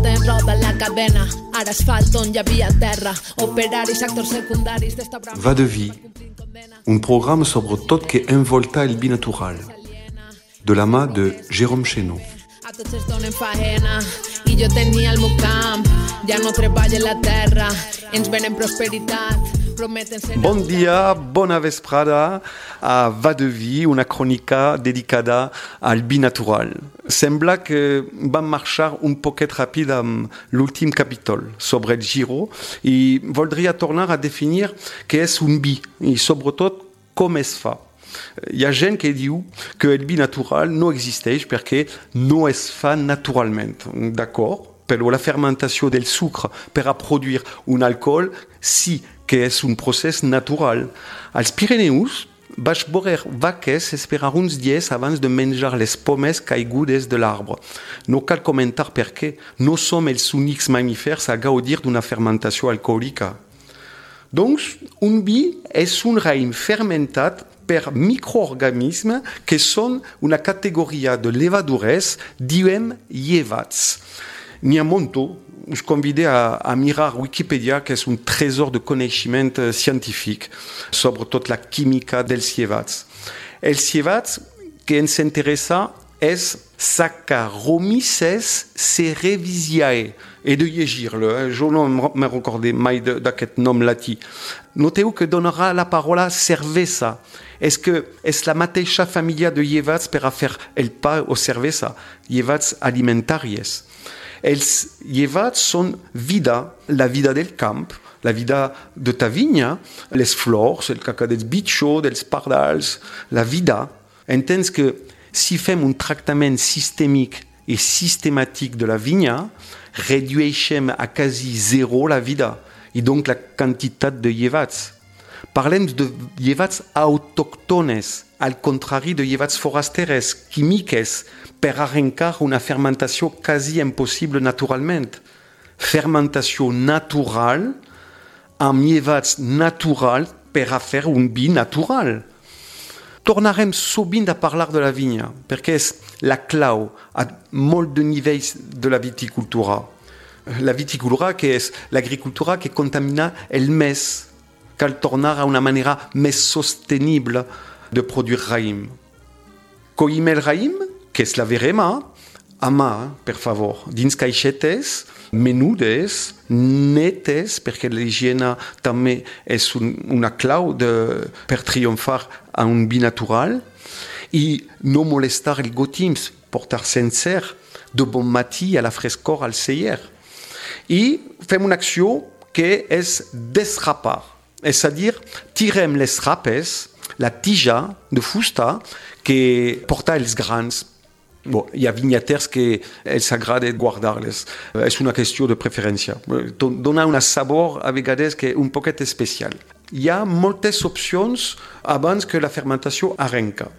Passa el temps, roda la cadena. Ara asfalt on hi havia terra. Operaris, actors secundaris d'esta brama. Va de vie, un programme sobre tot que envolta el binatural, de la mà de Jérôme Chénaud. A tots es donen faena i jo tenia el meu camp. Ja no treballa la terra, ens venen prosperitat, prometen ser... Bon dia, bona vesprada a Va de Vie, una crònica dedicada al binatural. Sembla que vam marxar un poquet ràpid amb l'últim capítol sobre el giro i voldria tornar a definir què és un bi i sobretot com es fa. Hi ha gent que diu que el vi natural no existeix perquè no es fa naturalment. D'acord? Però la fermentació del sucre per a produir un alcohol sí que és un procés natural. Als Pirineus vaig veure vaques esperar uns dies abans de menjar les pomes caigudes de l'arbre. No cal comentar per què no som els únics mamífers a gaudir d'una fermentació alcohòlica. Doncs, un vi és un raïm fermentat per microorganismes que són una categoria de levadures diem llevats. N'hi ha us convide a, a mirar Wikipedia, que és un tresor de eh, científic sobre tot la química dels llevats. Els llevats que ens interessa Saccharomyces cerevisiae. He de llegir-lo, eh? jo no me recordé mai d'aquest nom latí. Noteu que donarà la paraula cervesa. És que és la mateixa família de llevats per a fer el pa o cervesa, llevats alimentàries. Els llevats són vida, la vida del camp, la vida de ta vinya, les flors, el caca dels bitxos, dels pardals, la vida. Entens que si fem un tractament sistèmic i sistemàtic de la vinya, redueixem a quasi zero la vida i donc la quantitat de llevats. Parlem de llevats autòctones, al contrari de llevats forasteres, químiques, per arrencar una fermentació quasi impossible naturalment. Fermentació natural amb llevats natural per a fer un vi natural. Tornarem sovint a parlar de la vinya, perquè és la clau a molt de nivells de la viticultura. La viticultura que és l'agricultura que contamina el més, cal tornar a una manera més sostenible de produir raïm. Coïm el raïm, que és la verema, a mà, per favor, dins caixetes, menudes, netes, perquè l'higiene també és un, una clau de, per triomfar a un vi natural, i no molestar el gotims, portar sencer, de bon matí a la frescor al celler. I fem una acció que és desrapar, és a dir, tirem les rapes, la tija de fusta que porta els grans Bon, hi ha vinyaters que els agrada guardar-les. És una qüestió de preferència. Dona un sabor a vegades que un poquet especial. Hi ha moltes opcions abans que la fermentació arrenca.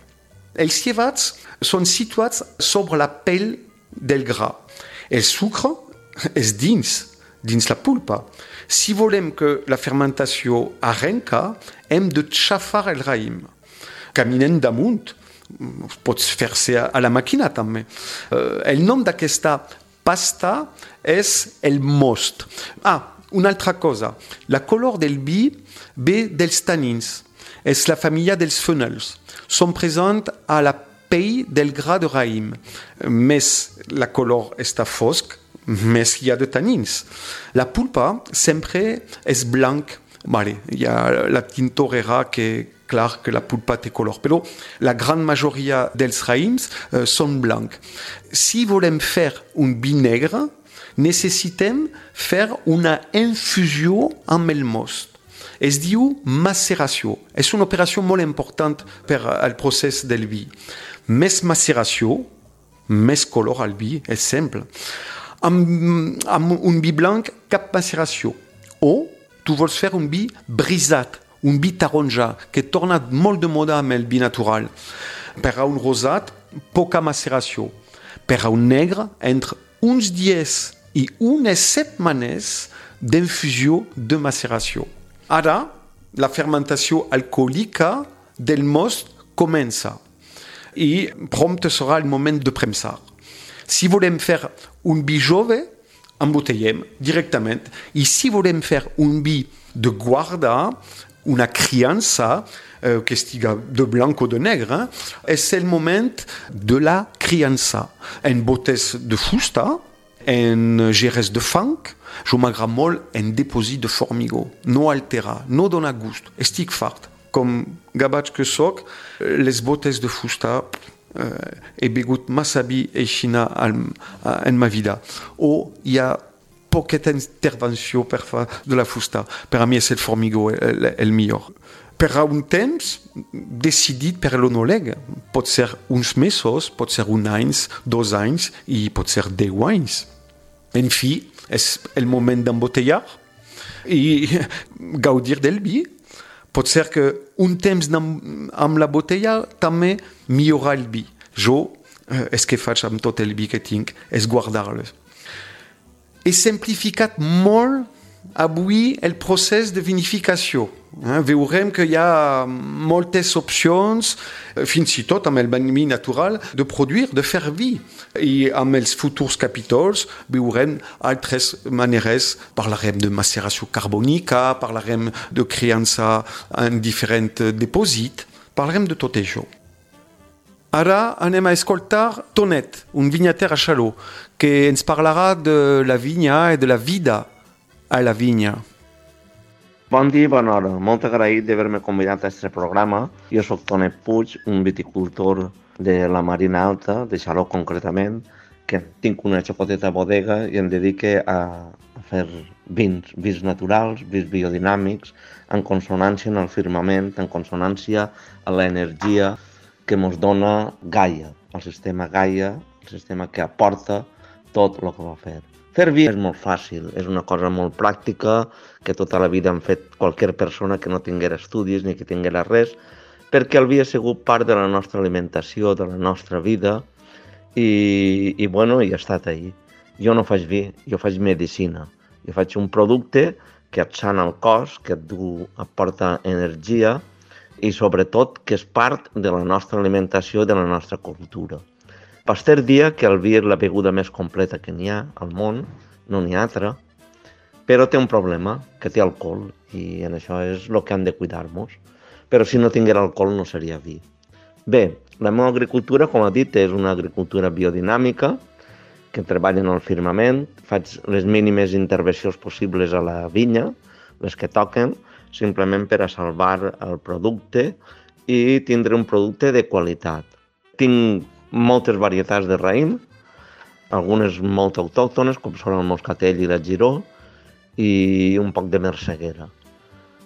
Els llevats són situats sobre la pell del gra. El sucre és dins, dins la pulpa. Si volem que la fermentació arrenca, hem de xafar el raïm. Caminem damunt, pots fer-se a la màquina també. Uh, el nom d'aquesta pasta és el most. Ah, una altra cosa. La color del vi ve dels tanins. És la família dels fenels. Són presents a la pell del gra de raïm. Més la color està fosc, més hi ha de tanins. La pulpa sempre és blanc. Vale, hi ha la tintorera que, clar que la pulpa té color, però la gran majoria dels raïms eh, són blancs. Si volem fer un vi negre, necessitem fer una infusió amb el most. Es diu maceració. És una operació molt important per al procés del vi. Més maceració, més color al vi, és simple. Un vi blanc cap maceració. O tu vols fer un vi brisat, un vi taronja, que torna molt de moda amb el vi natural. Per a un rosat, poca maceració. Per a un negre, entre uns dies i unes setmanes d'infusió de maceració. Ara, la fermentació alcohòlica del most comença i prompte serà el moment de premsar. Si volem fer un vi jove, embotellem directament. I si volem fer un vi de guarda, una criança, eh, que estiga de blanc o de negre, és el moment de la criança. En botes de fusta, en gerès de fang, jo m'agrada molt en de formigó. No altera, no dona gust, estic fart. Com gavatx que soc, les botes de fusta eh, he begut massa vi eixina en ma vida. O hi ha poqueta intervenció per fa de la fusta. Per a mi és el formigó el, el. Per a un temps decidit per l'onòleg. Pot ser uns mesos, pot ser un anys, dos anys i pot ser deu anys. En fi, és el moment d'embotellar i gaudir del vi. Pot ser que un temps amb la botella també millora el vi. Jo, eh, és que faig amb tot el vi que tinc, és guardar-les. He simplificat molt avui el procés de vinificació. Eh? Veurem que hi ha moltes opcions, fins i tot amb el vi natural, de produir, de fer vi. I amb els futurs capítols veurem altres maneres. Parlarem de maceració carbònica, parlarem de criança en diferents dipòsits, parlarem de tot això. Ara anem a escoltar Tonet, un vinyater a Chalot, que ens parlarà de la vinya i de la vida a la vinya. Bon dia i bona hora. Molt agraït d'haver-me convidat a aquest programa. Jo sóc Tonet Puig, un viticultor de la Marina Alta, de Xaló concretament, que tinc una xocoteta bodega i em dedique a, a fer vins, vins naturals, vins biodinàmics, en consonància amb el firmament, en consonància amb l'energia que ens dona Gaia, el sistema Gaia, el sistema que aporta tot el que va fer. Fer vi és molt fàcil, és una cosa molt pràctica que tota la vida han fet qualsevol persona que no tinguera estudis ni que tinguera res, perquè el vi ha sigut part de la nostra alimentació, de la nostra vida, i, i bueno, i ha estat ahí. Jo no faig vi, jo faig medicina. Jo faig un producte que et sana el cos, que et du, aporta energia i sobretot que és part de la nostra alimentació, de la nostra cultura. Pasteur dia que el vi és la beguda més completa que n'hi ha al món, no n'hi ha altra, però té un problema, que té alcohol, i en això és el que han de cuidar-nos. Però si no tinguera alcohol no seria vi. Bé, la meva agricultura, com ha dit, és una agricultura biodinàmica, que treballa en el firmament, faig les mínimes intervencions possibles a la vinya, les que toquen, simplement per a salvar el producte i tindre un producte de qualitat. Tinc moltes varietats de raïm, algunes molt autòctones, com són el moscatell i la giró, i un poc de merceguera.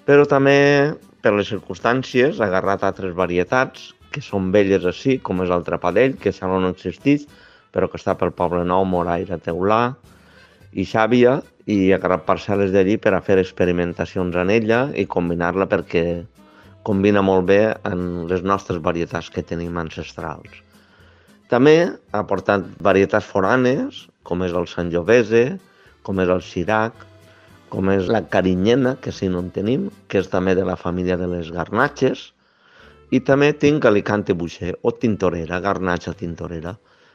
Però també, per les circumstàncies, ha agarrat altres varietats que són velles així, com és el trapadell, que ja no existeix, però que està pel Poble Nou, Moraire, Teulà i Xàbia, i ha agarrat parcel·les d'allí per a fer experimentacions en ella i combinar-la perquè combina molt bé amb les nostres varietats que tenim ancestrals. També ha portat varietats foranes, com és el Sant Jovese, com és el Xirac, com és la carinyena, que si no en tenim, que és també de la família de les garnatxes, i també tinc Alicante Buixer, o tintorera, garnatxa tintorera.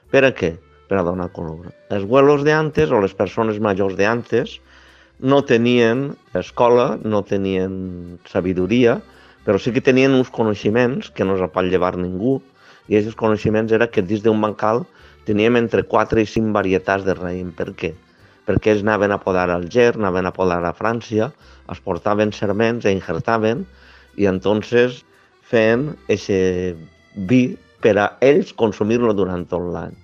Per a què? Per a donar color. Els huelos de antes, o les persones majors de antes, no tenien escola, no tenien sabidoria, però sí que tenien uns coneixements que no es pot llevar ningú, i aquests coneixements era que dins d'un bancal teníem entre 4 i 5 varietats de raïm. Per què? Perquè ells anaven a podar al Ger, anaven a podar a França, es portaven serments, e injertaven, i entonces feien aquest vi per a ells consumir-lo durant tot l'any.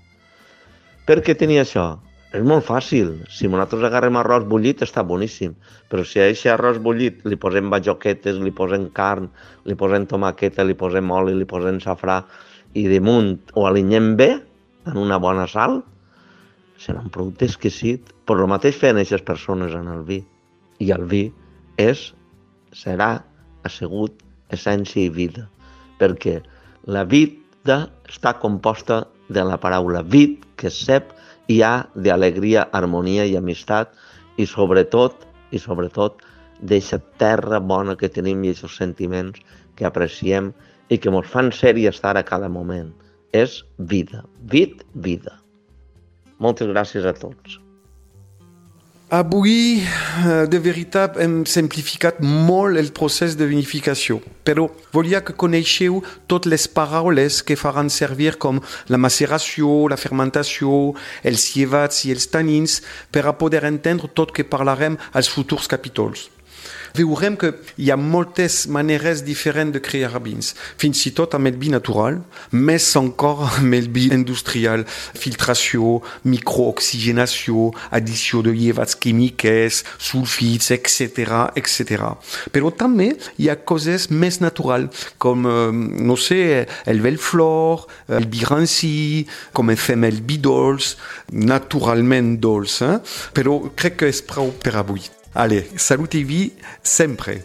Per què tenia això? És molt fàcil. Si nosaltres agarrem arròs bullit està boníssim, però si a aquest arròs bullit li posem bajoquetes, li posem carn, li posem tomaqueta, li posem oli, li posem safrà, i damunt ho alinyem bé, en una bona sal, un producte exquisit, però el mateix feien aquestes persones en el vi. I el vi és, serà assegut essència i vida, perquè la vida està composta de la paraula vid, que és cep, i ha d'alegria, harmonia i amistat, i sobretot, i sobretot, d'aquesta terra bona que tenim i aquests sentiments que apreciem i que ens fan ser i estar a cada moment. És vida, vid, vida. Moltes gràcies a tots. Avui, eh, de veritat, hem simplificat molt el procés de vinificació, però volia que coneixeu totes les paraules que faran servir com la maceració, la fermentació, els llevats i els tanins per a poder entendre tot que parlarem als futurs capítols. Veurem que hi ha moltes maneres diferents de crear vins, fins i tot amb el vi natural, més encara amb el vi industrial, filtració, microoxigenació, addició de llevats químiques, sulfits, etc., etc. Però també hi ha coses més naturals, com, eh, no sé, el vel flor, el vi ranci, com fem el vi dolç, naturalment dolç, eh? però crec que és prou per avui. Allez, salut TV, sempre.